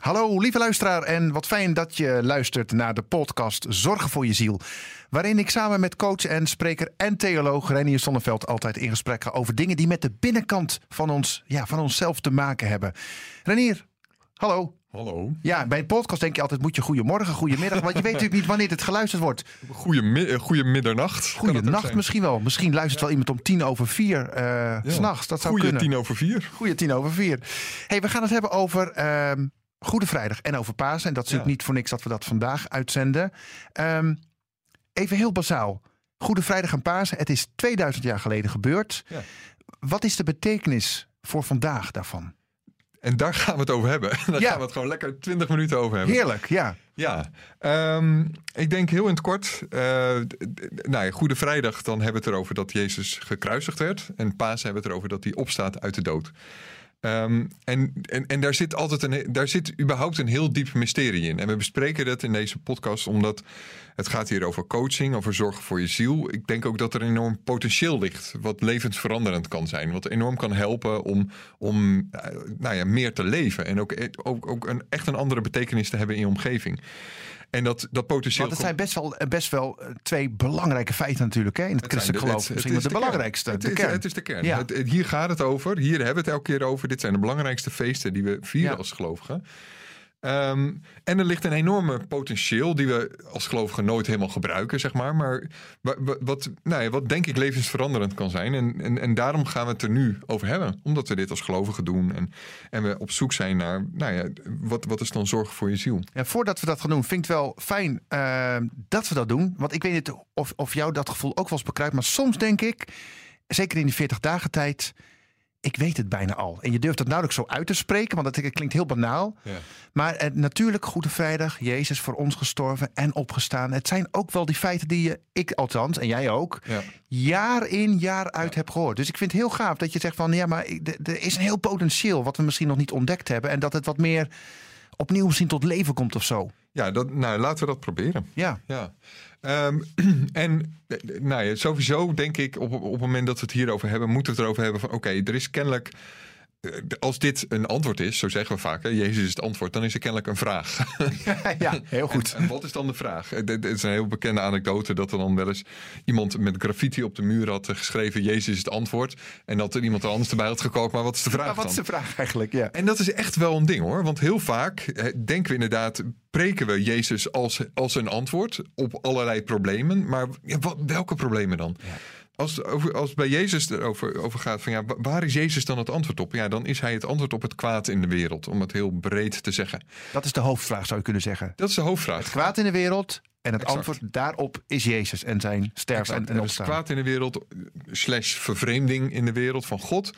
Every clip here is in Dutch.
Hallo lieve luisteraar en wat fijn dat je luistert naar de podcast Zorgen voor je ziel. Waarin ik samen met coach en spreker en theoloog Renier Sonneveld altijd in gesprek ga over dingen die met de binnenkant van, ons, ja, van onszelf te maken hebben. Renier, hallo. Hallo. Ja, bij een podcast denk je altijd moet je goedemorgen, goedemiddag. Want je weet natuurlijk niet wanneer het geluisterd wordt. Goeie, goeie middernacht. Goeienacht misschien wel. Misschien luistert wel iemand om tien over vier uh, ja. s'nachts. Dat zou Goeie kunnen. tien over vier. Goeie tien over vier. hey, we gaan het hebben over uh, Goede Vrijdag en over Pasen. En dat is natuurlijk niet voor niks dat we dat vandaag uitzenden. Um, even heel bazaal. Goede Vrijdag en Pasen. Het is 2000 jaar geleden gebeurd. Ja. Wat is de betekenis voor vandaag daarvan? En daar gaan we het over hebben. Daar Ja. gaan we het gewoon lekker 20 minuten over hebben. Heerlijk, ja. Ja, Ehm, ik denk heel in het kort. eh, nou ja, Goede Vrijdag, dan hebben we het erover dat Jezus gekruisigd werd. En Pasen hebben we het erover dat hij opstaat uit de dood. Ehm, en, en, en daar zit altijd een, daar zit überhaupt een heel diep mysterie in. En we bespreken dat in deze podcast omdat het gaat hier over coaching, over zorgen voor je ziel. Ik denk ook dat er enorm potentieel ligt, wat levensveranderend kan zijn. Wat enorm kan helpen om, om eh, nou ja, meer te leven. En ook, ook, ook een, echt een andere betekenis te hebben in je omgeving. En dat, dat potentieel. Want het zijn best wel, best wel eh, twee belangrijke feiten natuurlijk hè, in het, Het christelijk de- geloof. het- Misschien het de, is belangrijkste, Het de is, kern. het is de kern. Ja. Hier gaat het over. Hier hebben we het elke keer over. Dit zijn de belangrijkste feesten die we vieren Ja. als gelovigen. Ehm, en er ligt een enorme potentieel die we als gelovigen nooit helemaal gebruiken, zeg maar. Maar wa- wa- wat, nou ja, wat denk ik levensveranderend kan zijn. En, en, en daarom gaan we het er nu over hebben. Omdat we dit als gelovigen doen. En, en we op zoek zijn naar, nou ja, wat, wat is dan zorg voor je ziel? Ja, voordat we dat gaan doen, vind ik het wel fijn eh, dat we dat doen. Want ik weet niet of, of jou dat gevoel ook wel eens bekruipt. Maar soms denk ik, zeker in die 40 dagen tijd, ik weet het bijna al. En je durft het nauwelijks zo uit te spreken, want dat klinkt heel banaal. Ja. Maar eh, natuurlijk, Goede Vrijdag, Jezus voor ons gestorven en opgestaan. Het zijn ook wel die feiten die je, ik althans, en jij ook, Ja. jaar in, jaar uit heb gehoord. Dus ik vind het heel gaaf dat je zegt van, ja, maar er is een heel potentieel wat we misschien nog niet ontdekt hebben. En dat het wat meer opnieuw misschien tot leven komt of zo. Ja, dat, nou, laten we dat proberen. Ja. Ja, Ehm, en eh, nou ja, sowieso denk ik op, op het moment dat we het hierover hebben, moeten we het erover hebben van oké, er is kennelijk, als dit een antwoord is, zo zeggen we vaak, hè, Jezus is het antwoord, dan is er kennelijk een vraag. ja, heel goed. En, en wat is dan de vraag? Eh, dit- dit is een heel bekende anekdote dat er dan wel eens iemand met graffiti op de muur had eh, geschreven, Jezus is het antwoord. En dat er iemand anders erbij had gekookt, maar wat is de vraag Maar wat dan? is de vraag eigenlijk? Ja. En dat is echt wel een ding hoor. Want heel vaak eh, denken we inderdaad, preken we Jezus als, als een antwoord op allerlei problemen. Maar ja, wat, welke problemen dan? Als, over, als bij Jezus erover over gaat van ja, wa- waar is Jezus dan het antwoord op? Ja, dan is hij het antwoord op het kwaad in de wereld. Om het heel breed te zeggen. Dat is de hoofdvraag, zou je kunnen zeggen. Dat is de hoofdvraag. Kwaad in de wereld en het Exact. antwoord daarop is Jezus en zijn sterven en, en is opstaan. kwaad in de wereld, eh, slash vervreemding in de wereld van God.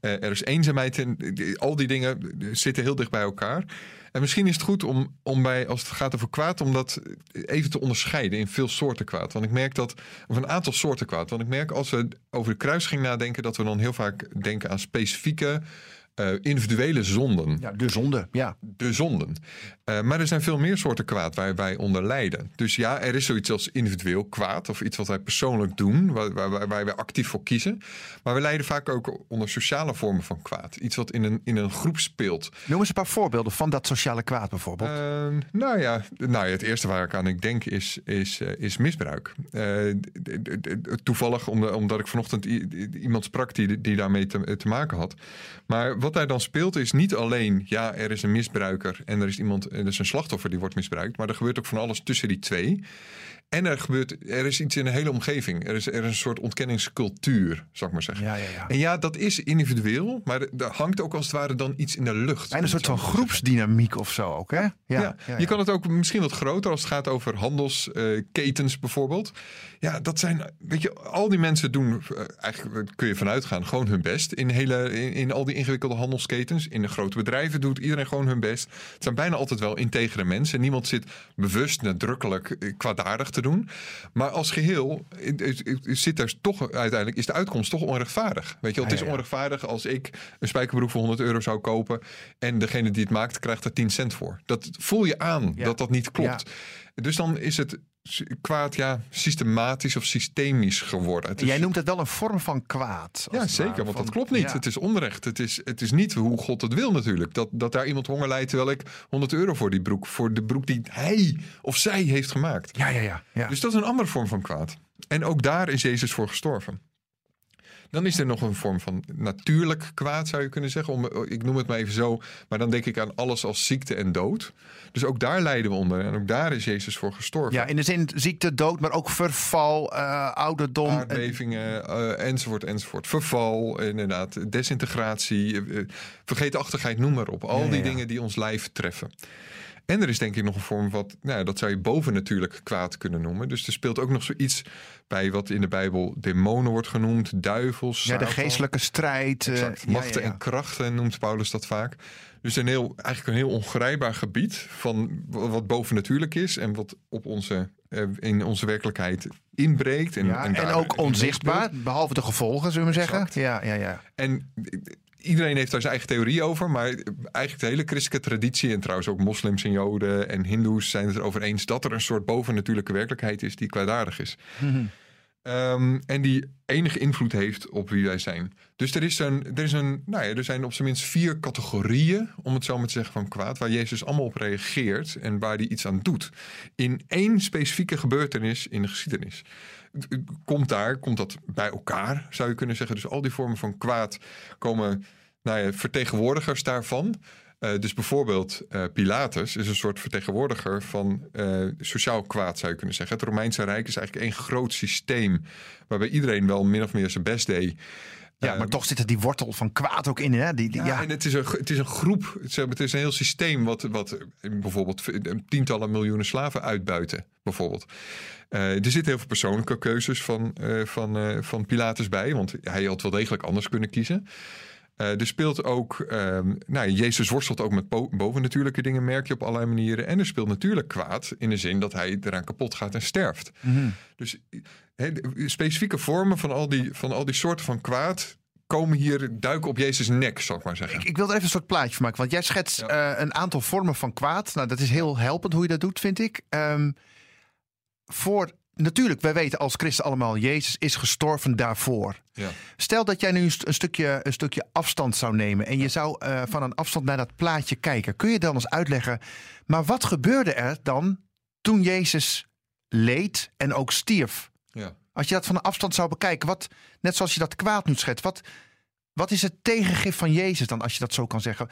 Eh, er is eenzaamheid die- Al die dingen zitten heel dicht bij elkaar. En misschien is het goed om, om bij, als het gaat over kwaad, om dat even te onderscheiden in veel soorten kwaad. Want ik merk dat, of een aantal soorten kwaad. Want ik merk als we over de kruising nadenken, dat we dan heel vaak denken aan specifieke eh, individuele zonden Ja, de zonde, ja. de zonden. Eh, maar er zijn veel meer soorten kwaad waar wij onder lijden. Dus ja, er is zoiets als individueel kwaad of iets wat wij persoonlijk doen, waar, waar, waar wij actief voor kiezen. Maar we lijden vaak ook onder sociale vormen van kwaad. Iets wat in een, in een groep speelt. Noem eens een paar voorbeelden van dat sociale kwaad bijvoorbeeld. Eh, nou, ja, nou ja, het eerste waar ik aan ik denk is, is, eh, is misbruik. Toevallig omdat, ik vanochtend iemand sprak die, die daarmee te, te maken had. Maar wat daar dan speelt is niet alleen, ja, er is een misbruiker en er is iemand, er is een slachtoffer die wordt misbruikt, maar er gebeurt ook van alles tussen die twee. En er gebeurt, er is iets in de hele omgeving. Er is, er is een soort ontkenningscultuur, zou ik maar zeggen. ja, ja, ja. En ja, dat is individueel, maar er hangt ook als het ware dan iets in de lucht. Bijna een soort van groepsdynamiek of zo ook, hè? Ja, je kan het ook misschien wat groter als het gaat over handelsketens bijvoorbeeld. Ja, dat zijn, weet je, al die mensen doen, eh, eigenlijk kun je vanuit gaan, gewoon hun best. In, hele, in, in al die ingewikkelde handelsketens, in de grote bedrijven doet iedereen gewoon hun best. Het zijn bijna altijd wel integere mensen. Niemand zit bewust, nadrukkelijk eh, kwaadaardig te doen. Maar als geheel eh, eh, zit er toch uiteindelijk, is de uitkomst toch onrechtvaardig. Weet je, wel, het is ja. onrechtvaardig als ik een spijkerbroek voor 100 euro zou kopen en degene die het maakt krijgt er 10 cent voor. Dat voel je aan dat dat niet klopt. Dus dan is het kwaad ja, systematisch of systemisch geworden. Is, Jij noemt het wel een vorm van kwaad. ja, zeker, want van- dat klopt niet. Ja. Het is onrecht. Het is, het is niet hoe God het wil natuurlijk. Dat, dat daar iemand honger lijdt terwijl ik 100 euro voor die broek, voor de broek die hij of zij heeft gemaakt. Ja, ja, ja. ja. Dus dat is een andere vorm van kwaad. En ook daar is Jezus voor gestorven. Dan is er nog een vorm van natuurlijk kwaad, zou je kunnen zeggen. Om, ik noem het maar even zo. Maar dan denk ik aan alles als ziekte en dood. Dus ook daar lijden we onder. En ook daar is Jezus voor gestorven. ja, in de zin ziekte, dood, maar ook verval, eh, ouderdom. Aardbevingen, eh, enzovoort, enzovoort. Verval, inderdaad, desintegratie, eh, vergeetachtigheid, noem maar op. Al Ja, die ja. dingen die ons lijf treffen. En er is denk ik nog een vorm wat, nou, dat zou je bovennatuurlijk kwaad kunnen noemen. Dus er speelt ook nog zoiets bij wat in de Bijbel demonen wordt genoemd, duivels, ja, de geestelijke strijd. eh, Exact. Machten ja, ja. en krachten noemt Paulus dat vaak. Dus een heel, eigenlijk een heel ongrijpbaar gebied van wat bovennatuurlijk is en wat op onze, eh, in onze werkelijkheid inbreekt. En, Ja, en ook onzichtbaar, behalve de gevolgen, zullen we zeggen. Ja, ja, ja. En iedereen heeft daar zijn eigen theorie over, maar eigenlijk de hele christelijke traditie en trouwens ook moslims en joden en hindoes zijn het erover eens dat er een soort bovennatuurlijke werkelijkheid is die kwaadaardig is. Ehm, en die enige invloed heeft op wie wij zijn. Dus er, is een, er, is een, nou ja, er zijn op zijn minst vier categorieën, om het zo maar te zeggen, van kwaad, waar Jezus allemaal op reageert en waar hij iets aan doet. In één specifieke gebeurtenis in de geschiedenis. Komt daar, komt dat bij elkaar, zou je kunnen zeggen. Dus al die vormen van kwaad komen, nou ja, vertegenwoordigers daarvan. Eh, dus bijvoorbeeld eh, Pilatus is een soort vertegenwoordiger van eh, sociaal kwaad, zou je kunnen zeggen. Het Romeinse Rijk is eigenlijk één groot systeem waarbij iedereen wel min of meer zijn best deed. Ja, maar toch zit er die wortel van kwaad ook in. Hè? Die, die- Ja, ja. en het is een, het is een groep, het is, het is een heel systeem wat, wat bijvoorbeeld tientallen miljoenen slaven uitbuiten, bijvoorbeeld. Eh, er zitten heel veel persoonlijke keuzes van, eh, van, eh, van Pilatus bij, want hij had wel degelijk anders kunnen kiezen. Eh, er speelt ook, ehm, nou, Jezus worstelt ook met bovennatuurlijke dingen, merk je op allerlei manieren. En er speelt natuurlijk kwaad in de zin dat hij eraan kapot gaat en sterft. Mhm. Dus specifieke vormen van al, die, van al die soorten van kwaad komen hier, duiken op Jezus' nek, zal ik maar zeggen. Ik, ik wil er even een soort plaatje van maken. Want jij schetst Ja. eh, een aantal vormen van kwaad. Nou, dat is heel helpend hoe je dat doet, vind ik. Ehm, voor, natuurlijk, wij weten als christen allemaal... Jezus is gestorven daarvoor. Ja. Stel dat jij nu een, st- een stukje, een stukje afstand zou nemen... en je zou eh, van een afstand naar dat plaatje kijken. Kun je dan eens uitleggen... maar wat gebeurde er dan toen Jezus leed en ook stierf? Ja. Als je dat van een afstand zou bekijken, wat, net zoals je dat kwaad nu schetst, wat, wat is het tegengif van Jezus dan, als je dat zo kan zeggen?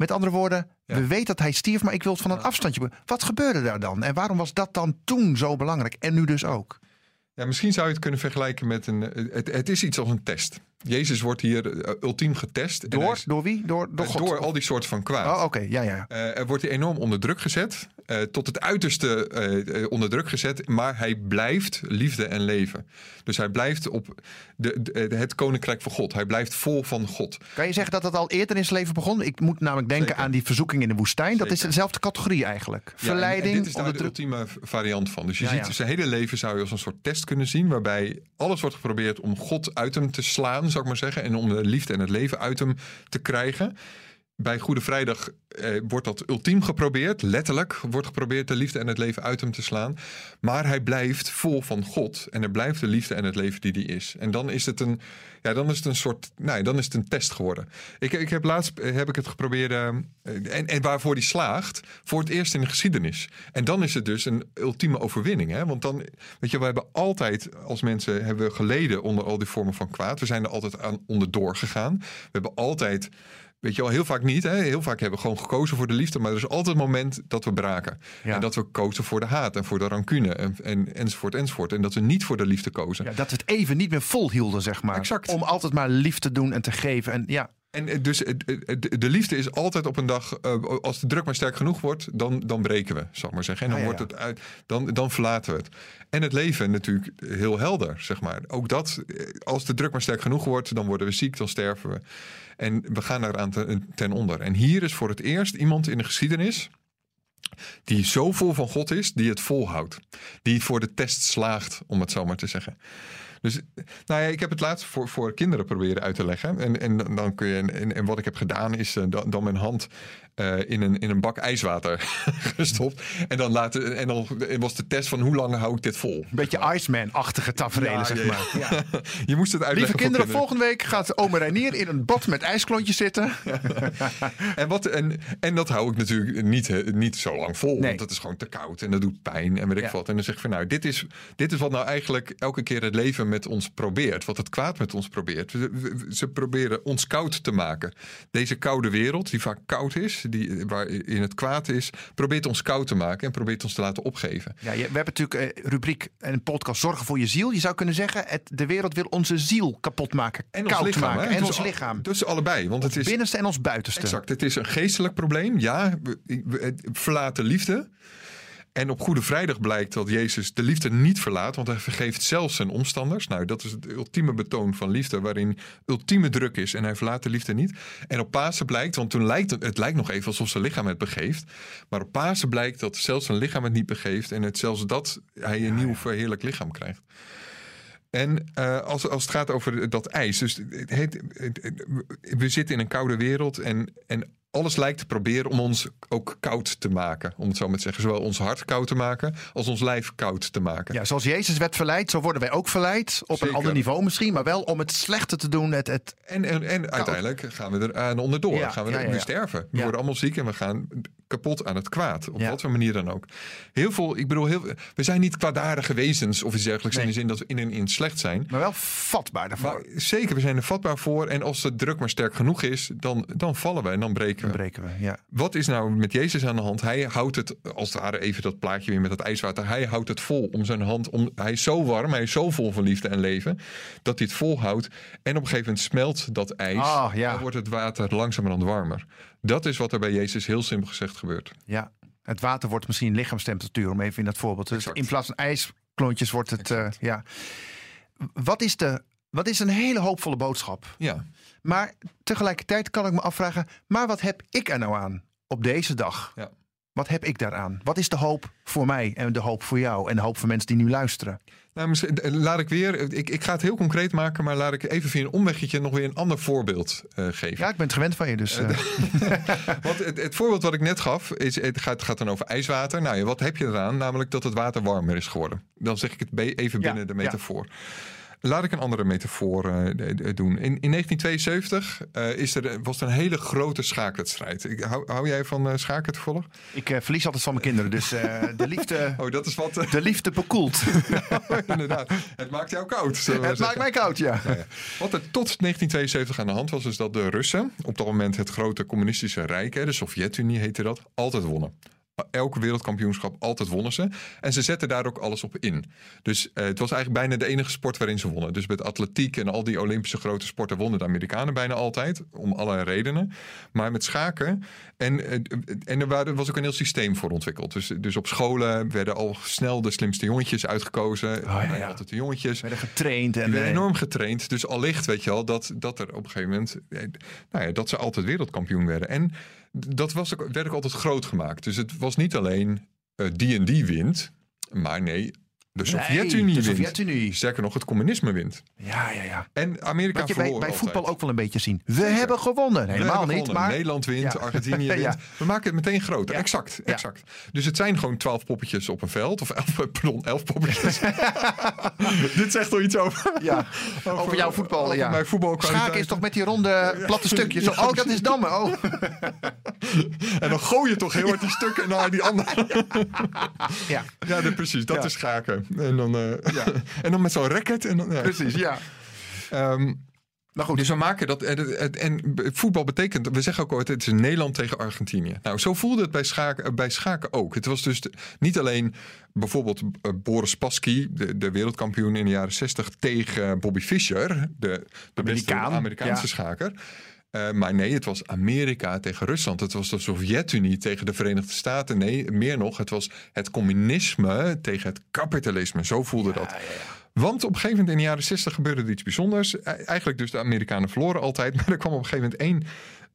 Met andere woorden, Ja. we weten dat hij stierf, maar ik wil het van een afstandje. Wat gebeurde daar dan? En waarom was dat dan toen zo belangrijk? En nu dus ook. Ja, misschien zou je het kunnen vergelijken met een. Het, het is iets als een test. Jezus wordt hier eh, ultiem getest. Door, is- door wie? Door, door eh, God? door al die soorten van kwaad. Oh, oké. Ja, ja. ja. Eh, er wordt hij enorm onder druk gezet. tot het uiterste onder druk gezet. Maar hij blijft liefde en leven. Dus hij blijft op de, de- het koninkrijk van God. Hij blijft vol van God. Kan je zeggen dat dat al eerder in zijn leven begon? Ik moet namelijk denken Zeker. aan die verzoeking in de woestijn. Dat is dezelfde categorie eigenlijk. Ja, en- Verleiding, en dit is daar de ultieme variant van. Dus je Ja, ziet ja. zijn hele leven zou je als een soort test kunnen zien. Waarbij alles wordt geprobeerd om God uit hem te slaan, zou ik maar zeggen. En om de liefde en het leven uit hem te krijgen. Bij Goede Vrijdag eh, wordt dat ultiem geprobeerd. Letterlijk wordt geprobeerd de liefde en het leven uit hem te slaan. Maar hij blijft vol van God. En er blijft de liefde en het leven die hij is. En dan is het een, ja, dan is het een soort. Nou, dan is het een test geworden. Ik, ik heb laatst eh, heb ik het geprobeerd. eh, en, en waarvoor die slaagt. Voor het eerst in de geschiedenis. En dan is het dus een ultieme overwinning. Hè? Want dan, weet je, we hebben altijd als mensen hebben we geleden onder al die vormen van kwaad. We zijn er altijd aan onderdoor gegaan. We hebben altijd. Weet je wel, heel vaak niet. Hè? Heel vaak hebben we gewoon gekozen voor de liefde. Maar er is altijd een moment dat we braken. Ja. En dat we kozen voor de haat en voor de rancune. En, en, enzovoort, enzovoort. En dat we niet voor de liefde kozen. Ja, dat we het even niet meer volhielden, zeg maar. Exact. Om altijd maar lief te doen en te geven. En ja, En eh, dus eh, eh, de de liefde is altijd op een dag, als de druk maar sterk genoeg wordt, dan, dan breken we, zal ik maar zeggen. En dan, Ah, ja, wordt het uit, dan, dan verlaten we het. En het leven natuurlijk heel helder, zeg maar. Ook dat, als de druk maar sterk genoeg wordt, dan worden we ziek, dan sterven we. En we gaan eraan ten onder. En hier is voor het eerst iemand in de geschiedenis die zo vol van God is, die het volhoudt. Die voor de test slaagt, om het zo maar te zeggen. Dus nou ja, ik heb het laatst voor, voor kinderen proberen uit te leggen. En, en dan kun je, en, en wat ik heb gedaan is eh, dan, dan mijn hand eh, in, een, in een bak ijswater gestopt. En dan, laten, en dan was de test van hoe lang hou ik dit vol. Een beetje Iceman-achtige tafereelen, Ja, zeg maar. Ja. Je moest het uitleggen Lieve kinderen, volgende week gaat ome Reinier in een bad met ijsklontjes zitten. En, wat, en, en dat hou ik natuurlijk niet, eh, niet zo lang vol. Nee. Want het is gewoon te koud en dat doet pijn en weet ik Ja. wat. En dan zeg ik van nou, dit is, dit is wat nou eigenlijk elke keer het leven met ons probeert. Wat het kwaad met ons probeert. Ze, we- ze proberen ons koud te maken. Deze koude wereld, die vaak koud is, die, waarin het kwaad is, probeert ons koud te maken en probeert ons te laten opgeven. Ja, je- we hebben natuurlijk eh, rubriek en een podcast Zorgen voor je ziel. Je zou kunnen zeggen, het, de wereld wil onze ziel kapot maken. En ons koud lichaam. maken. hè? En Dus ons lichaam. Dus allebei. Want het is, Binnenste en ons buitenste. Exact, het is een geestelijk probleem. Ja, we, verlaat de liefde. En op Goede Vrijdag blijkt dat Jezus de liefde niet verlaat, want hij vergeeft zelfs zijn omstanders. Nou, dat is het ultieme betoon van liefde, waarin ultieme druk is en hij verlaat de liefde niet. En op Pasen blijkt, want toen lijkt het, het lijkt nog even alsof zijn lichaam het begeeft, maar op Pasen blijkt dat zelfs zijn lichaam het niet begeeft en het zelfs dat hij een nieuw verheerlijk lichaam krijgt. En eh, als, als het gaat over dat ijs. Dus het heet, het- het- we zitten in een koude wereld. En, en alles lijkt te proberen om ons ook koud te maken. Om het zo maar te zeggen. Zowel ons hart koud te maken. als ons lijf koud te maken. Ja, zoals Jezus werd verleid, zo worden wij ook verleid. Op Zeker. een ander niveau misschien, maar wel om het slechte te doen. Het, het, En, en, en uiteindelijk gaan we er aan onderdoor. Ja, gaan we, ja, er- ja, we sterven. We worden allemaal ziek en we gaan kapot aan het kwaad. Op Ja. wat voor manier dan ook. Heel veel, ik bedoel, heel, we zijn niet kwaadaardige wezens of iets dergelijks. Nee. In de zin dat we in en in slecht zijn. maar wel vatbaar daarvoor. Maar zeker, we zijn er vatbaar voor. En als de druk maar sterk genoeg is, dan, dan vallen we en dan breken Dan we. breken we, ja. Wat is nou met Jezus aan de hand? Hij houdt het, als het ware even dat plaatje weer met dat ijswater. Hij houdt het vol om zijn hand. Om, hij is zo warm, hij is zo vol van liefde en leven. Dat hij het volhoudt. En op een gegeven moment smelt dat ijs. Ja. Dan wordt het water langzamerhand warmer. Dat is wat er bij Jezus heel simpel gezegd gebeurt. ja. Het water wordt misschien lichaamstemperatuur, om even in dat voorbeeld. Dus Exact. in plaats van ijsklontjes wordt het, eh, ja. Wat is, de, wat is een hele hoopvolle boodschap? Ja, Maar tegelijkertijd kan ik me afvragen, maar wat heb ik er nou aan op deze dag? Ja. Wat heb ik daaraan? Wat is de hoop voor mij en de hoop voor jou en de hoop voor mensen die nu luisteren? Nou, misschien- eh, laat ik weer. Ik, ik ga het heel concreet maken, maar laat ik even via een omweggetje nog weer een ander voorbeeld eh, geven. Ja, ik ben het gewend van je, dus eh, Want het, het voorbeeld wat ik net gaf, is, het gaat, gaat dan over ijswater. Nou ja, wat heb je eraan? Namelijk dat het water warmer is geworden. Dan zeg ik het even Ja, binnen de ja. Laat ik een andere metafoor eh, doen. In, in 1972 eh, is er, was er een hele grote schaakwedstrijd. Ik, hou, hou jij van eh, schaken toevallig? ik verlies altijd van mijn kinderen. Dus de, liefde, Oh, dat is wat. de liefde bekoelt. inderdaad. Het maakt jou koud. het maakt mij koud, ja. Nou ja. Wat er tot 1972 aan de hand was, is dat de Russen, op dat moment het grote communistische rijk, hè, de Sovjet-Unie heette dat, altijd wonnen. Elke wereldkampioenschap, altijd wonnen ze. En ze zetten daar ook alles op in. Dus eh, het was eigenlijk bijna de enige sport waarin ze wonnen. Dus met atletiek en al die Olympische grote sporten wonnen de Amerikanen bijna altijd. Om allerlei redenen. Maar met schaken. En, eh, en er waren- was ook een heel systeem voor ontwikkeld. Dus, dus op scholen werden al snel de slimste jongetjes uitgekozen. ja, Bijna ja. Altijd de jongetjes. werden getraind en werden eh, enorm getraind. Dus allicht weet je al dat, dat er op een gegeven moment... Nou ja, dat ze altijd wereldkampioen werden. En dat was werd ook altijd groot gemaakt. Dus het was niet alleen eh, die en die wint. Maar nee, de Sovjet-Unie de wint. Sterker nog, het communisme wint. Ja, ja, ja. En Amerika Wat je bij, bij voetbal ook wel een beetje zien. We hebben gewonnen. Helemaal hebben niet, gewonnen. maar Nederland wint, Ja. Argentinië wint. Ja. We maken het meteen groter. Ja. Exact, exact. Dus het zijn gewoon twaalf poppetjes op een veld. Of elf, pardon, elf poppetjes. Dit zegt toch iets over... ja, over jouw voetbal. over ja. mijn. Schaken is toch met die ronde platte stukjes. Zo, oh, dat is dammen. Oh. En dan gooi je toch heel hard die stukken naar die andere. Ja, Ja, precies. Dat is schaken. En dan, eh, Ja. en dan met zo'n racket. En dan, ja. precies. Ja. Ehm, Maar goed, dus we maken dat. En, het- en voetbal betekent. We zeggen ook altijd: het is Nederland tegen Argentinië. Nou, zo voelde het bij schaken, bij schaken ook. Het was dus niet alleen bijvoorbeeld eh, Boris Spassky, de, de wereldkampioen in de jaren 60, tegen Bobby Fischer, de, de Amerikaan, Amerikaanse ja. schaker. Eh, maar nee, het was Amerika tegen Rusland. Het was de Sovjet-Unie tegen de Verenigde Staten. Nee, meer nog, het was het communisme tegen het kapitalisme. Zo voelde dat. Want op een gegeven moment in de jaren 60 gebeurde er iets bijzonders. E- Eigenlijk dus de Amerikanen verloren altijd. Maar er kwam op een gegeven moment één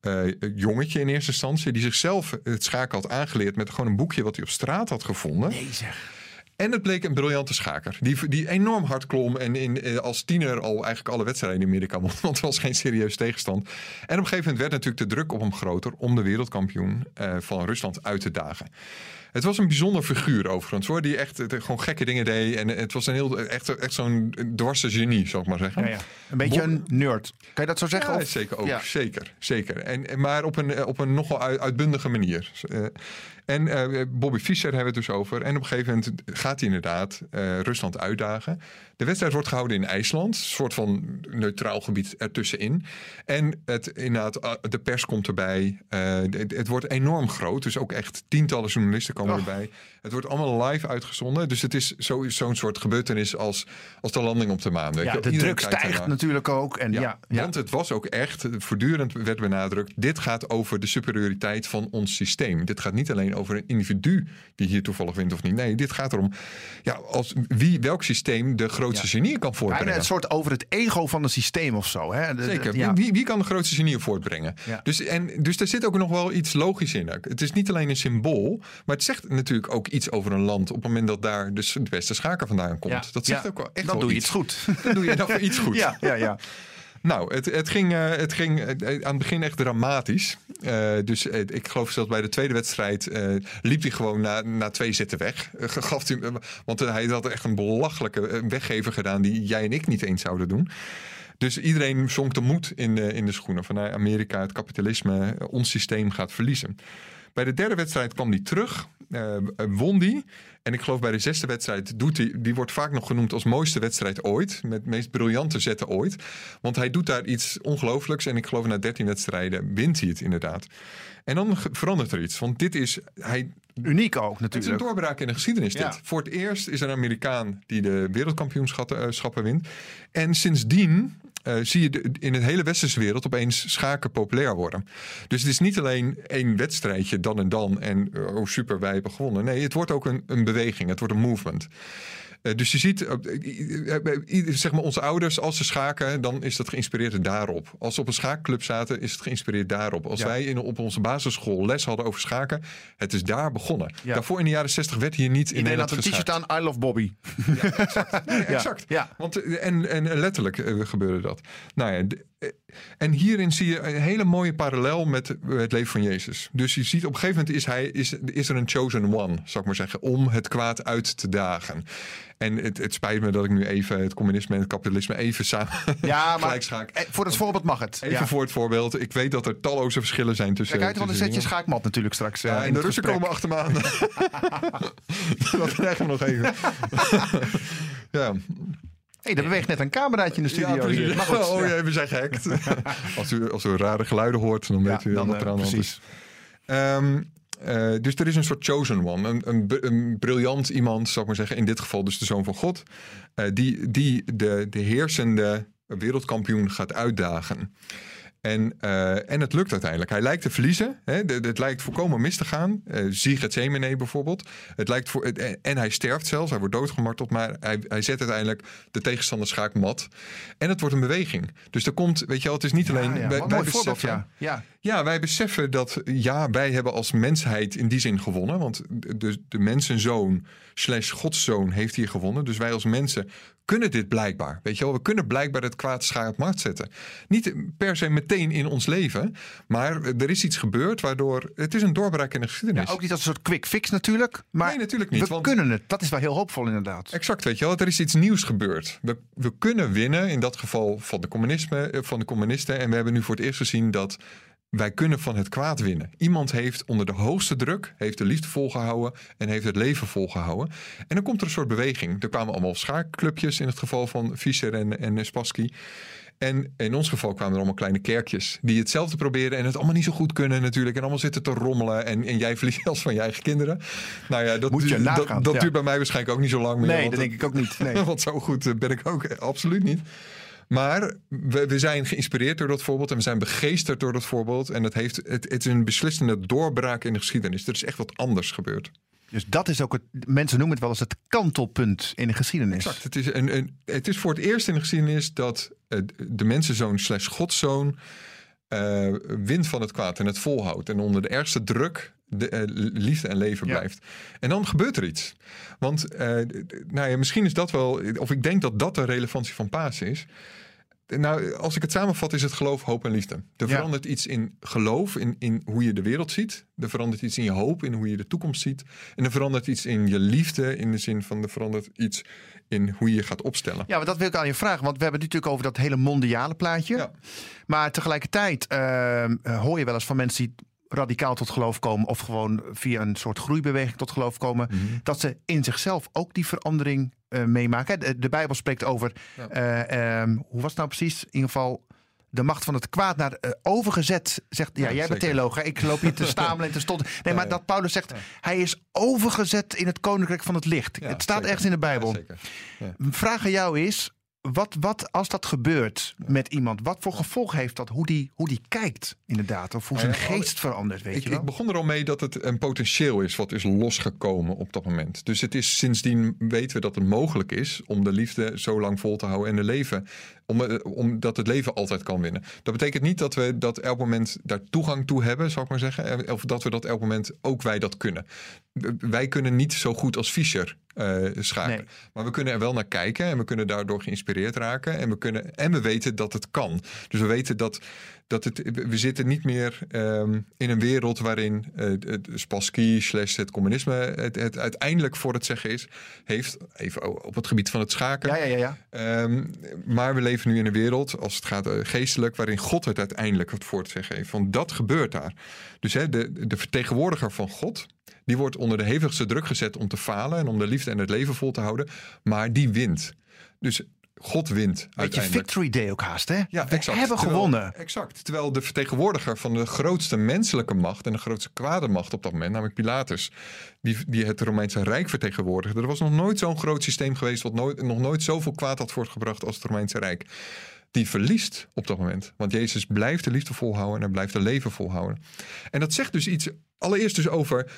eh, jongetje in eerste instantie... die zichzelf het schaken had aangeleerd met gewoon een boekje wat hij op straat had gevonden. nee zeg. En het bleek een briljante schaker. Die, die enorm hard klom. En in, eh, als tiener al eigenlijk alle wedstrijden in Amerika won. Want het was geen serieus tegenstand. En op een gegeven moment werd natuurlijk de druk op hem groter. om de wereldkampioen uh, van Rusland uit te dagen. Het was een bijzonder figuur overigens hoor. Die echt gewoon gekke dingen deed. En het was een heel, echt, echt zo'n dwarse genie, zou ik maar zeggen. Ja, ja. Een beetje een nerd. Kan je dat zo zeggen? Ja, zeker ook. Zeker, zeker. En, maar op een, op een nogal uitbundige manier. En uh, Bobby Fischer hebben we het dus over. En op een gegeven moment gaat hij inderdaad uh, Rusland uitdagen. De wedstrijd wordt gehouden in IJsland. Een soort van neutraal gebied ertussenin. En het, inderdaad, eh, de pers komt erbij. Uh, het, het, wordt enorm groot. Dus ook echt tientallen journalisten komen oh. erbij. Het wordt allemaal live uitgezonden. Dus het is zo'n zo soort gebeurtenis als, als de landing op de maan. Ja, de druk stijgt natuurlijk ook. En ja, ja, Want het was ook echt, voortdurend werd benadrukt... dit gaat over de superioriteit van ons systeem. Dit gaat niet alleen over een individu die hier toevallig wint of niet. Nee, dit gaat erom ja, als wie, welk systeem de grootste genie kan voortbrengen. Bijna een soort over het ego van het systeem of zo. Hè? Zeker. Wie, wie, kan de grootste genie voortbrengen? Dus, en, dus daar zit ook nog wel iets logisch in. Het is niet alleen een symbool, maar het zegt natuurlijk ook iets over een land op het moment dat daar dus de beste schaker vandaan komt. Dat zegt ook wel echt Dan doe je iets goed. Dan doe je nog iets goed. Ja, ja, ja. Nou, het, het ging, uh, het ging uh, aan het begin echt dramatisch. Dus ik geloof zelfs bij de tweede wedstrijd liep hij gewoon na, na twee zetten weg. gaf hij, want hij had echt een belachelijke weggever gedaan die jij en ik niet eens zouden doen. Dus iedereen zonk de moed in, in de schoenen van nou, Amerika, het kapitalisme, ons systeem gaat verliezen. Bij de derde wedstrijd kwam hij terug, uh, won die. En ik geloof bij de zesde wedstrijd doet hij, die wordt vaak nog genoemd als mooiste wedstrijd ooit. Met meest briljante zetten ooit. Want hij doet daar iets ongelooflijks. En ik geloof na 13 wedstrijden wint hij het inderdaad. En dan verandert er iets. Want dit is. Hij, Uniek ook natuurlijk. Het is een doorbraak in de geschiedenis. Dit. Voor het eerst is er een Amerikaan die de wereldkampioenschappen wint. En sindsdien uh, zie je in de hele westerse wereld opeens schaken populair worden. Dus het is niet alleen één wedstrijdje dan en dan en oh super, wij hebben gewonnen. Nee, het wordt ook een, een beweging, het wordt een movement. Eh, dus je ziet, eh, eh, zeg maar, onze ouders, als ze schaken, dan is dat geïnspireerd daarop. Als ze op een schaakclub zaten, is het geïnspireerd daarop. Als wij in, op onze basisschool les hadden over schaken, het is daar begonnen. Daarvoor in de jaren 60 werd hier niet in, in Nederland een t-shirt aan, I love Bobby. Ja, exact. exact. Ja. Want, en, en letterlijk gebeurde dat. Nou ja, en hierin zie je een hele mooie parallel met het leven van Jezus. Dus je ziet op een gegeven moment is, hij, is, is er een chosen one, zou ik maar zeggen, om het kwaad uit te dagen. En het, het, spijt me dat ik nu even het communisme en het kapitalisme even samen ja, maar schaak. Eh, voor het voorbeeld mag het. Even voor het voorbeeld. Ik weet dat er talloze verschillen zijn tussen. Kijk uit, want een setje schaakmat natuurlijk straks. Ja, uh, en de Russen komen achter me aan. dat krijgen we nog even. ja hey, er beweegt net een cameraatje in de studio. Ja, hier. Maar oh jee, we zijn gehackt. als, u, als u rare geluiden hoort, dan weet u dan, wat er aan de hand is. Um, uh, dus er is een soort chosen one. Een, een, een, briljant iemand, zou ik maar zeggen. In dit geval dus de zoon van God. Uh, die die de, de heersende wereldkampioen gaat uitdagen. En, uh, en het lukt uiteindelijk. Hij lijkt te verliezen. Hè? het lijkt volkomen mis te gaan. Uh, Zie het Zemene bijvoorbeeld. Het lijkt voor, en hij sterft zelfs. Hij wordt doodgemarteld. Maar hij, hij zet uiteindelijk de tegenstander schaakmat. En het wordt een beweging. Dus er komt, weet je wel, het is niet alleen... Ja, wij, wij beseffen, ja. ja. Ja, wij beseffen dat... Ja, wij hebben als mensheid in die zin gewonnen. Want de, de mensenzoon slash godszoon heeft hier gewonnen. Dus wij als mensen kunnen dit blijkbaar. Weet je wel, we kunnen blijkbaar het kwaad schaar markt zetten. Niet per se meteen in ons leven, maar er is iets gebeurd waardoor het is een doorbraak in de geschiedenis. Ja, ook niet als een soort quick fix natuurlijk, maar nee, natuurlijk niet, we kunnen het. Dat is wel heel hoopvol inderdaad. Exact, weet je wel, er is iets nieuws gebeurd. We, we kunnen winnen, in dat geval van de, communisme, eh, van de communisten. En we hebben nu voor het eerst gezien dat wij kunnen van het kwaad winnen. Iemand heeft onder de hoogste druk, heeft de liefde volgehouden en heeft het leven volgehouden. En dan komt er een soort beweging. Er kwamen allemaal schaakclubjes in het geval van Fischer en, en Spassky. En in ons geval kwamen er allemaal kleine kerkjes die hetzelfde proberen en het allemaal niet zo goed kunnen natuurlijk. En allemaal zitten te rommelen en, en jij verliest als van je eigen kinderen. Nou ja, dat, Moet je nagaan, dat, dat duurt bij mij waarschijnlijk ook niet zo lang meer. Nee, dat denk ik ook niet. Nee. want zo goed eh, ben ik ook absoluut niet. Maar we, we, zijn geïnspireerd door dat voorbeeld en we zijn begeesterd door dat voorbeeld. En het, heeft, het, het is een beslissende doorbraak in de geschiedenis. Er is echt wat anders gebeurd. Dus dat is ook het. Mensen noemen het wel eens het kantelpunt in de geschiedenis. Exact. Het is, een, een, het is voor het eerst in de geschiedenis dat uh, de mensenzoon slash godszoon uh, wint van het kwaad en het volhoudt. En onder de ergste druk de, uh, liefde en leven Ja. blijft. En dan gebeurt er iets. Want eh, nou ja, misschien is dat wel, of ik denk dat dat de relevantie van Pasen is. Nou, als ik het samenvat, is het geloof, hoop en liefde. Er Ja. verandert iets in geloof, in, in hoe je de wereld ziet. Er verandert iets in je hoop, in hoe je de toekomst ziet. En er verandert iets in je liefde, in de zin van er verandert iets in hoe je je gaat opstellen. Ja, maar dat wil ik aan je vragen. Want we hebben het natuurlijk over dat hele mondiale plaatje. Ja. Maar tegelijkertijd ehm, eh, hoor je wel eens van mensen die radicaal tot geloof komen. Of gewoon via een soort groeibeweging tot geloof komen. Mhm. Dat ze in zichzelf ook die verandering eh, meemaken. De, de Bijbel spreekt over, Ja. eh, ehm, hoe was het nou precies? In ieder geval de macht van het kwaad naar eh, overgezet. Zegt, ja, Ja, jij bent theoloog. hè? Ik loop hier te stamelen en te stotteren. Nee, Ja, maar dat Paulus zegt, hij is overgezet in het koninkrijk van het licht. Het staat zeker. ergens in de Bijbel. Vraag aan jou is: wat, wat als dat gebeurt met iemand, wat voor gevolg heeft dat? Hoe die, hoe die kijkt, inderdaad. Of hoe zijn Nou ja, geest verandert, weet Ik, je wel? ik begon er al mee dat het een potentieel is wat is losgekomen op dat moment. Dus het is sindsdien weten we dat het mogelijk is om de liefde zo lang vol te houden en de leven. Om, eh, omdat het leven altijd kan winnen. Dat betekent niet dat we dat elk moment daar toegang toe hebben, zou ik maar zeggen. Of dat we dat elk moment ook wij dat kunnen. Wij kunnen niet zo goed als Fischer eh schaken. Nee. Maar we kunnen er wel naar kijken en we kunnen daardoor geïnspireerd raken. En we, kunnen, en we weten dat het kan. Dus we weten dat, dat het, we zitten niet meer ehm, in een wereld waarin eh, het Spassky slash het communisme het, het uiteindelijk voor het zeggen is, heeft, even op het gebied van het schaken. Ja, ja, ja. ja. Ehm, maar we leven nu in een wereld, als het gaat eh, geestelijk, waarin God het uiteindelijk het voor te zeggen heeft. Van dat gebeurt daar. Dus hè, de, de vertegenwoordiger van God, die wordt onder de hevigste druk gezet om te falen en om de liefde en het leven vol te houden. Maar die wint. Dus God wint Beetje uiteindelijk. Victory Day ook haast, hè? Ja, We exact. hebben Terwijl- gewonnen. Exact. Terwijl de vertegenwoordiger van de grootste menselijke macht en de grootste kwade macht op dat moment, namelijk Pilatus, die, die het Romeinse Rijk vertegenwoordigde. Er was nog nooit zo'n groot systeem geweest wat nooit, nog nooit zoveel kwaad had voortgebracht als het Romeinse Rijk. Die verliest op dat moment. Want Jezus blijft de liefde volhouden en hij blijft de leven volhouden. En dat zegt dus iets, allereerst dus over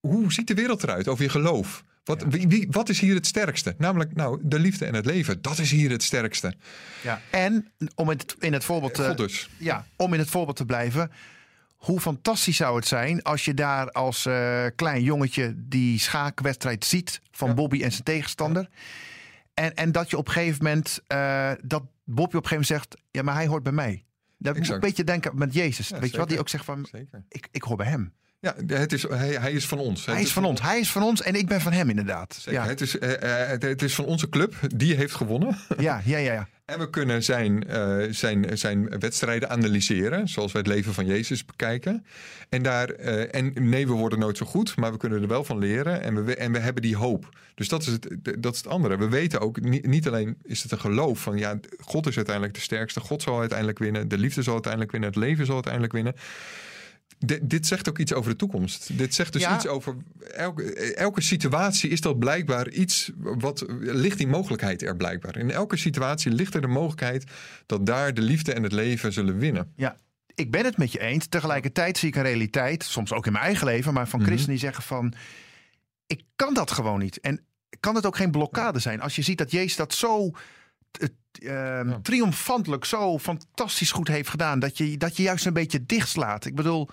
hoe ziet de wereld eruit, over je geloof. Wat, wie, wie- wat is hier het sterkste? Namelijk, nou, de liefde en het leven. Dat is hier het sterkste. Ja. En om het, in het voorbeeld God te, dus. ja, om in het voorbeeld te blijven. Hoe fantastisch zou het zijn als je daar als eh, klein jongetje die schaakwedstrijd ziet van Ja. Bobby en zijn tegenstander. En, en dat je op een gegeven moment, eh, dat Bobby op een gegeven moment zegt, ja, maar hij hoort bij mij. Dat moet een beetje denken met Jezus. Ja, weet je wat? Die zeker. ook zegt van, Zeker. ik, ik hoor bij hem. Ja, het is, hij, hij is van ons. Hij Het is van ons. Hij is van ons en ik ben van hem inderdaad. Zeker. Ja, Het, is, eh, eh, het, het is van onze club. Die heeft gewonnen. ja, ja, ja, ja. En we kunnen zijn, eh, zijn, zijn wedstrijden analyseren. Zoals wij het leven van Jezus bekijken. En, daar, en nee, we worden nooit zo goed. Maar we kunnen er wel van leren. En we, en we hebben die hoop. Dus dat is het, dat is het andere. We weten ook, niet, niet alleen is het een geloof van... ja, God is uiteindelijk de sterkste. God zal uiteindelijk winnen. De liefde zal uiteindelijk winnen. Het leven zal uiteindelijk winnen. Di- dit zegt ook iets over de toekomst. Dit zegt dus Ja. iets over elke, elke situatie is dat blijkbaar iets wat ligt die mogelijkheid er blijkbaar. In elke situatie ligt er de mogelijkheid dat daar de liefde en het leven zullen winnen. Ja, ik ben het met je eens. Tegelijkertijd zie ik een realiteit, soms ook in mijn eigen leven, maar van Mhm. christenen die zeggen van, ik kan dat gewoon niet. En kan het ook geen blokkade zijn? Als je ziet dat Jezus dat zo eh, eh, Ja. triomfantelijk, zo fantastisch goed heeft gedaan, dat je, dat je juist een beetje dichtslaat. Ik bedoel,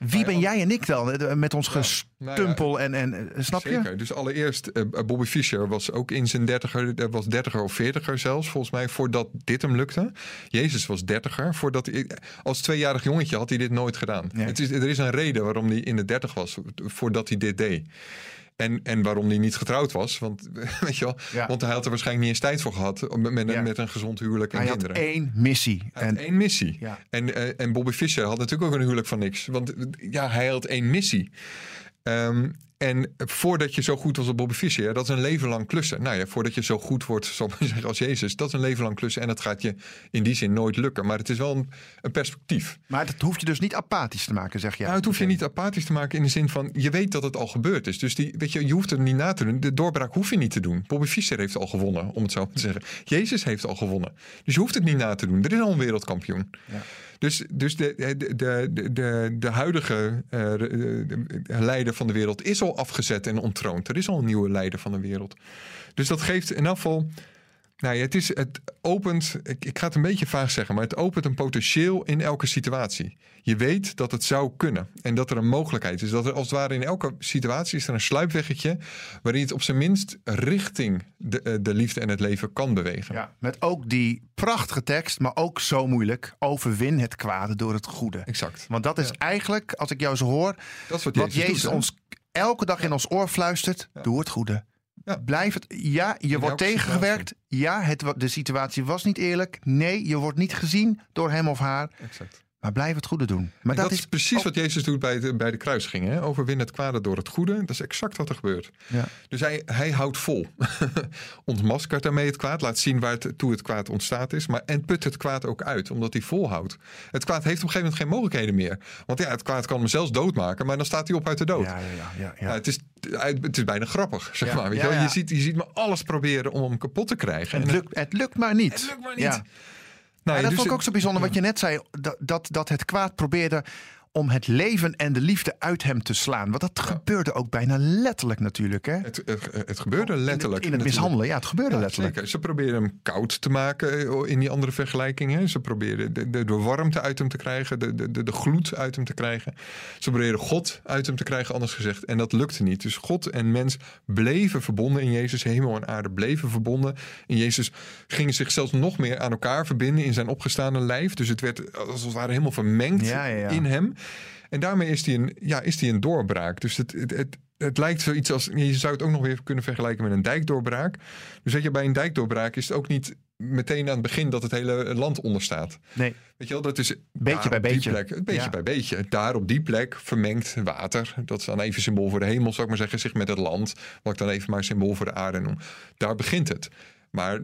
wie ben ja, jij en ik dan eh, met ons nou gestumpel en, en eh, snap je? Zeker. Dus allereerst, eh, Bobby Fischer was ook in zijn dertiger, was dertiger of veertiger zelfs, volgens mij, voordat dit hem lukte. Jezus was dertiger. Voordat hij, als tweejarig jongetje had hij dit nooit gedaan. Het is, er is een reden waarom hij in de dertig was, voordat hij dit deed. En, en waarom hij niet getrouwd was. Want, weet je wel, Ja. want hij had er waarschijnlijk niet eens tijd voor gehad. Met, Ja. met een gezond huwelijk en Hij had kinderen. één missie. Hij had En, één missie. Ja. En, eh, en Bobby Fischer had natuurlijk ook een huwelijk van niks. Want ja, hij had één missie. Ehm, en voordat je zo goed was als Bobby Fischer, ja, dat is een leven lang klussen. Nou ja, voordat je zo goed wordt, zal ik maar zeggen, als Jezus, dat is een leven lang klussen. En dat gaat je in die zin nooit lukken. Maar het is wel een, een perspectief. maar dat hoeft je dus niet apathisch te maken, zeg je. nou, het hoeft je niet apathisch te maken in de zin van, je weet dat het al gebeurd is. Dus die, weet je, je hoeft er niet na te doen. De doorbraak hoef je niet te doen. Bobby Fischer heeft al gewonnen, om het zo te zeggen. Jezus heeft al gewonnen. Dus je hoeft het niet na te doen. Er is al een wereldkampioen. Ja. Dus, dus de, de, de, de, de, huidige eh, de- de- de leider van de wereld is al afgezet en ontroond. Er is al een nieuwe leider van de wereld. Dus dat geeft in geval Nou ja, het, is, het opent, ik, ik ga het een beetje vaag zeggen, maar het opent een potentieel in elke situatie. Je weet dat het zou kunnen en dat er een mogelijkheid is. Dat er als het ware in elke situatie is er een sluipweggetje waarin je het op zijn minst richting de, eh, de liefde en het leven kan bewegen. Ja, met ook die prachtige tekst, maar ook zo moeilijk. Overwin het kwade door het goede. Exact. Want dat is Ja. eigenlijk, als ik jou zo hoor, Dat is wat wat Jezus, Jezus doet, hè? ons elke dag in ons oor fluistert. Doe het goede. Ja. Blijf het. Ja, je wordt tegengewerkt. Ja, het, de situatie was niet eerlijk. Nee, je wordt niet gezien door hem of haar. Exact. Maar blijf het goede doen. Maar dat, is precies wat Jezus doet bij de, bij de kruising. Hè? Overwin het kwade door het goede. Dat is exact wat er gebeurt. Ja. Dus hij, hij houdt vol. Ontmaskert daarmee het kwaad. Laat zien waar het, toe het kwaad ontstaat is. Maar, en put het kwaad ook uit. Omdat hij volhoudt. Het kwaad heeft op een gegeven moment geen mogelijkheden meer. Want ja, het kwaad kan hem zelfs doodmaken. Maar dan staat hij op uit de dood. Ja, ja, ja, ja, ja. Ja, het, is, het is bijna grappig, zeg maar. Weet je, je, ziet, je ziet me alles proberen om hem kapot te krijgen. het, En lukt, het lukt maar niet. het lukt maar niet. Nou, Ja, dat dus vond ik ook zo bijzonder wat je net zei. Dat, dat, dat het kwaad probeerde om het leven en de liefde uit hem te slaan. Want dat gebeurde ook bijna letterlijk natuurlijk. Hè? Het, het, het gebeurde letterlijk. In het, in het natuurlijk. mishandelen, ja, het gebeurde Ja, letterlijk. Zeker. Ze proberen hem koud te maken eh, in die andere vergelijkingen. Ze proberen de, de, de warmte uit hem te krijgen, de, de, de, gloed uit hem te krijgen. Ze proberen God uit hem te krijgen, anders gezegd. En dat lukte niet. Dus God en mens bleven verbonden in Jezus. Hemel en aarde bleven verbonden. In Jezus gingen zich zelfs nog meer aan elkaar verbinden in zijn opgestane lijf. Dus het werd als het ware helemaal vermengd Ja, ja, ja. in hem. En daarmee is hij een, ja, is die een doorbraak. Dus het, het, het, het lijkt zoiets als. Je zou het ook nog weer kunnen vergelijken met een dijkdoorbraak. Dus weet je, bij een dijkdoorbraak is het ook niet meteen aan het begin dat het hele land onderstaat. Nee, Weet je wel, dat is Beetje bij die beetje. Plek, beetje Ja. bij beetje. Daar op die plek vermengt water. Dat is dan even symbool voor de hemel, zou ik maar zeggen, zich met het land. Wat ik dan even maar symbool voor de aarde noem. Daar begint het. Maar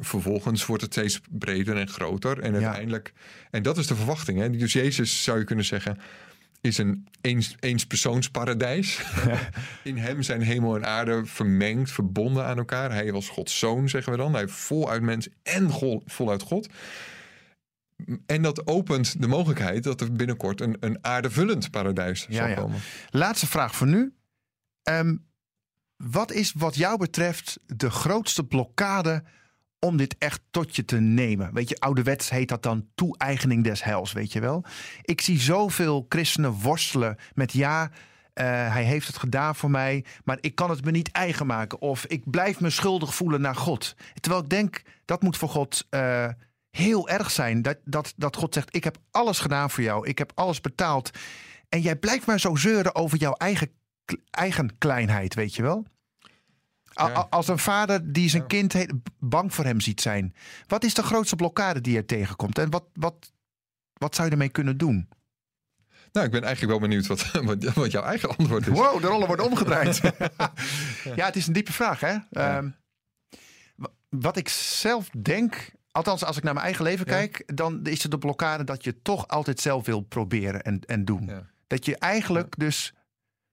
vervolgens wordt het steeds breder en groter. En uiteindelijk, en dat is de verwachting. Hè? Dus Jezus zou je kunnen zeggen, is een eens, eenspersoonsparadijs. In hem zijn hemel en aarde vermengd, verbonden aan elkaar. Hij was Gods zoon, zeggen we dan. Hij voluit mens en go- voluit God. En dat opent de mogelijkheid dat er binnenkort een, een aardevullend paradijs Ja, zal ja. komen. Laatste vraag voor nu. Ehm, wat is wat jou betreft de grootste blokkade om dit echt tot je te nemen? Weet je, ouderwets heet dat dan toe-eigening des heils, weet je wel? Ik zie zoveel christenen worstelen met ja, eh, hij heeft het gedaan voor mij, maar ik kan het me niet eigen maken. Of ik blijf me schuldig voelen naar God. Terwijl ik denk, dat moet voor God eh, heel erg zijn. Dat, dat, dat God zegt, ik heb alles gedaan voor jou. Ik heb alles betaald. En jij blijft maar zo zeuren over jouw eigen, eigen kleinheid, weet je wel? Ja. Als een vader die zijn kind bang voor hem ziet zijn. Wat is de grootste blokkade die er tegenkomt? En wat, wat, wat zou je ermee kunnen doen? Nou, ik ben eigenlijk wel benieuwd wat, wat, wat jouw eigen antwoord is. Wow, de rollen worden omgedraaid. ja, het is een diepe vraag, hè? Ehm, wa- wat ik zelf denk, althans als ik naar mijn eigen leven Ja. kijk, dan is het de blokkade dat je toch altijd zelf wil proberen en, en doen. Dat je eigenlijk dus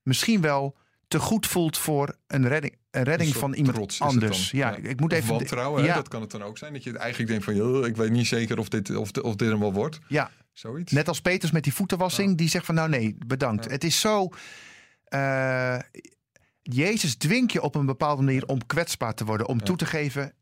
misschien wel te goed voelt voor een redding, een redding van iemand anders. Ja, Ja. ik moet Of even. wantrouwen, hè, ja, dat kan het dan ook zijn. Dat je eigenlijk denkt van, ik weet niet zeker of dit, of, of dit hem wel wordt. ja, Zoiets. net als Peters met die voetenwassing, die zegt van nou nee, bedankt. Het is zo. eh, Jezus dwingt je op een bepaalde manier om kwetsbaar te worden, om toe te geven.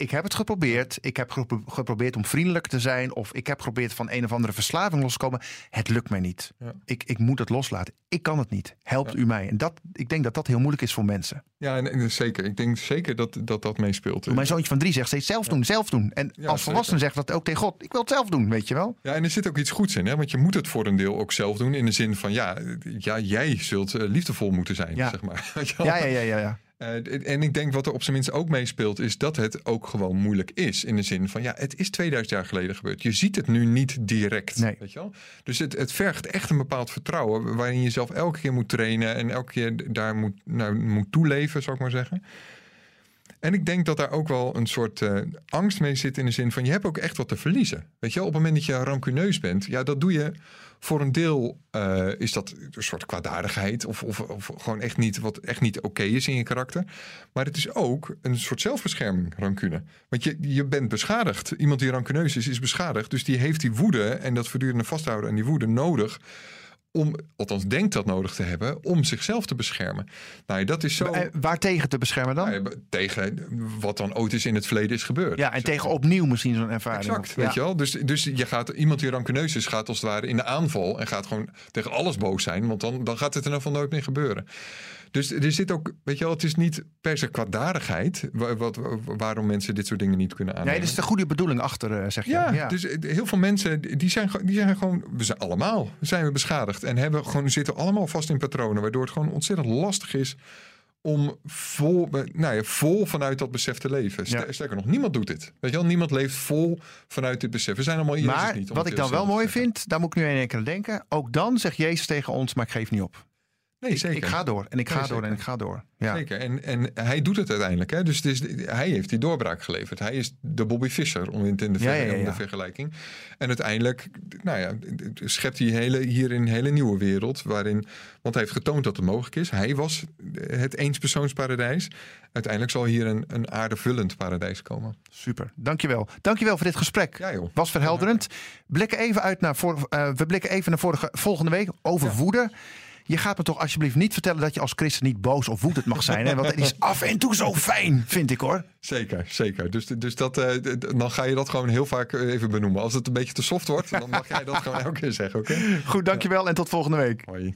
Ik heb het geprobeerd. Ik heb gepro- geprobeerd om vriendelijk te zijn. Of ik heb geprobeerd van een of andere verslaving los te komen. Het lukt mij niet. Ja. Ik, ik moet het loslaten. Ik kan het niet. Helpt Ja. u mij? En dat, ik denk dat dat heel moeilijk is voor mensen. Ja, en, en zeker. Ik denk zeker dat dat, dat meespeelt. Mijn zoontje van drie zegt steeds zelf doen, zelf doen. En als volwassene zegt dat ook tegen God. Ik wil het zelf doen, weet je wel? Ja, en er zit ook iets goeds in, hè? want je moet het voor een deel ook zelf doen. In de zin van, ja, ja jij zult eh, liefdevol moeten zijn, zeg maar. Ja, ja, ja, ja. Eh, en ik denk wat er op zijn minst ook meespeelt, is dat het ook gewoon moeilijk is. In de zin van, ja, het is 2000 jaar geleden gebeurd. Je ziet het nu niet direct. Nee. Weet je wel? Dus het, het vergt echt een bepaald vertrouwen, waarin je jezelf elke keer moet trainen en elke keer daar moet, nou, moet toeleven, zou ik maar zeggen. En ik denk dat daar ook wel een soort eh, angst mee zit in de zin van je hebt ook echt wat te verliezen. Weet je op het moment dat je rancuneus bent, ja, dat doe je voor een deel eh, is dat een soort kwaadaardigheid of, of, of gewoon echt niet wat echt niet oké is in je karakter. Maar het is ook een soort zelfbescherming, rancune. Want je, je bent beschadigd. Iemand die rancuneus is, is beschadigd. Dus die heeft die woede en dat voortdurende vasthouden aan die woede nodig om, althans denkt dat nodig te hebben, om zichzelf te beschermen. Nou, dat is zo. Eh, Waar tegen te beschermen dan? Nou tegen wat dan ooit is in het verleden is gebeurd. Ja, en tegen opnieuw misschien zo'n ervaring. Exact, weet je wel. Dus, dus je gaat, iemand die rancuneus is, gaat als het ware in de aanval en gaat gewoon tegen alles boos zijn, want dan, dan gaat het er van nooit meer gebeuren. Dus er zit ook, weet je wel, het is niet per se kwaadaardigheid wa- wat, waarom mensen dit soort dingen niet kunnen aannemen. Nee, dat is de goede bedoeling achter, eh, zeg je. Ja, dus eh, heel veel mensen die zijn, die zijn gewoon, we zijn allemaal zijn we beschadigd en hebben gewoon zitten allemaal vast in patronen, waardoor het gewoon ontzettend lastig is om vol, eh, nou ja, vol vanuit dat besef te leven. Ja. Sterker nog, niemand doet dit. Weet je wel, niemand leeft vol vanuit dit besef. We zijn allemaal Jezus maar niet. om wat ik dan wel mooi vind, daar moet ik nu in één keer aan denken. Ook dan zegt Jezus tegen ons, maar ik geef niet op. Nee, zeker. Ik ga door en ik ga Nee, door en ik ga door. Ja. Zeker. En, en hij doet het uiteindelijk. Hè? Dus het is, hij heeft die doorbraak geleverd. Hij is de Bobby Fischer, om in de, Ja, ja, de vergelijking. En uiteindelijk nou ja, schept hij hele, hier een hele nieuwe wereld. Waarin, want hij heeft getoond dat het mogelijk is. Hij was het eenspersoonsparadijs. Uiteindelijk zal hier een, een aardevullend paradijs komen. Super, dankjewel. Dankjewel voor dit gesprek. Ja joh. Was verhelderend. Blikken even uit naar voor, eh, we blikken even naar vorige, volgende week over woede. Je gaat me toch alsjeblieft niet vertellen dat je als christen niet boos of woedend mag zijn. Hè? Want het is af en toe zo fijn, vind ik hoor. Zeker, zeker. Dus, dus dat, eh, dan ga je dat gewoon heel vaak eh, even benoemen. Als het een beetje te soft wordt, dan mag jij dat gewoon elke keer zeggen, oké? Goed, dankjewel en tot volgende week. Hoi.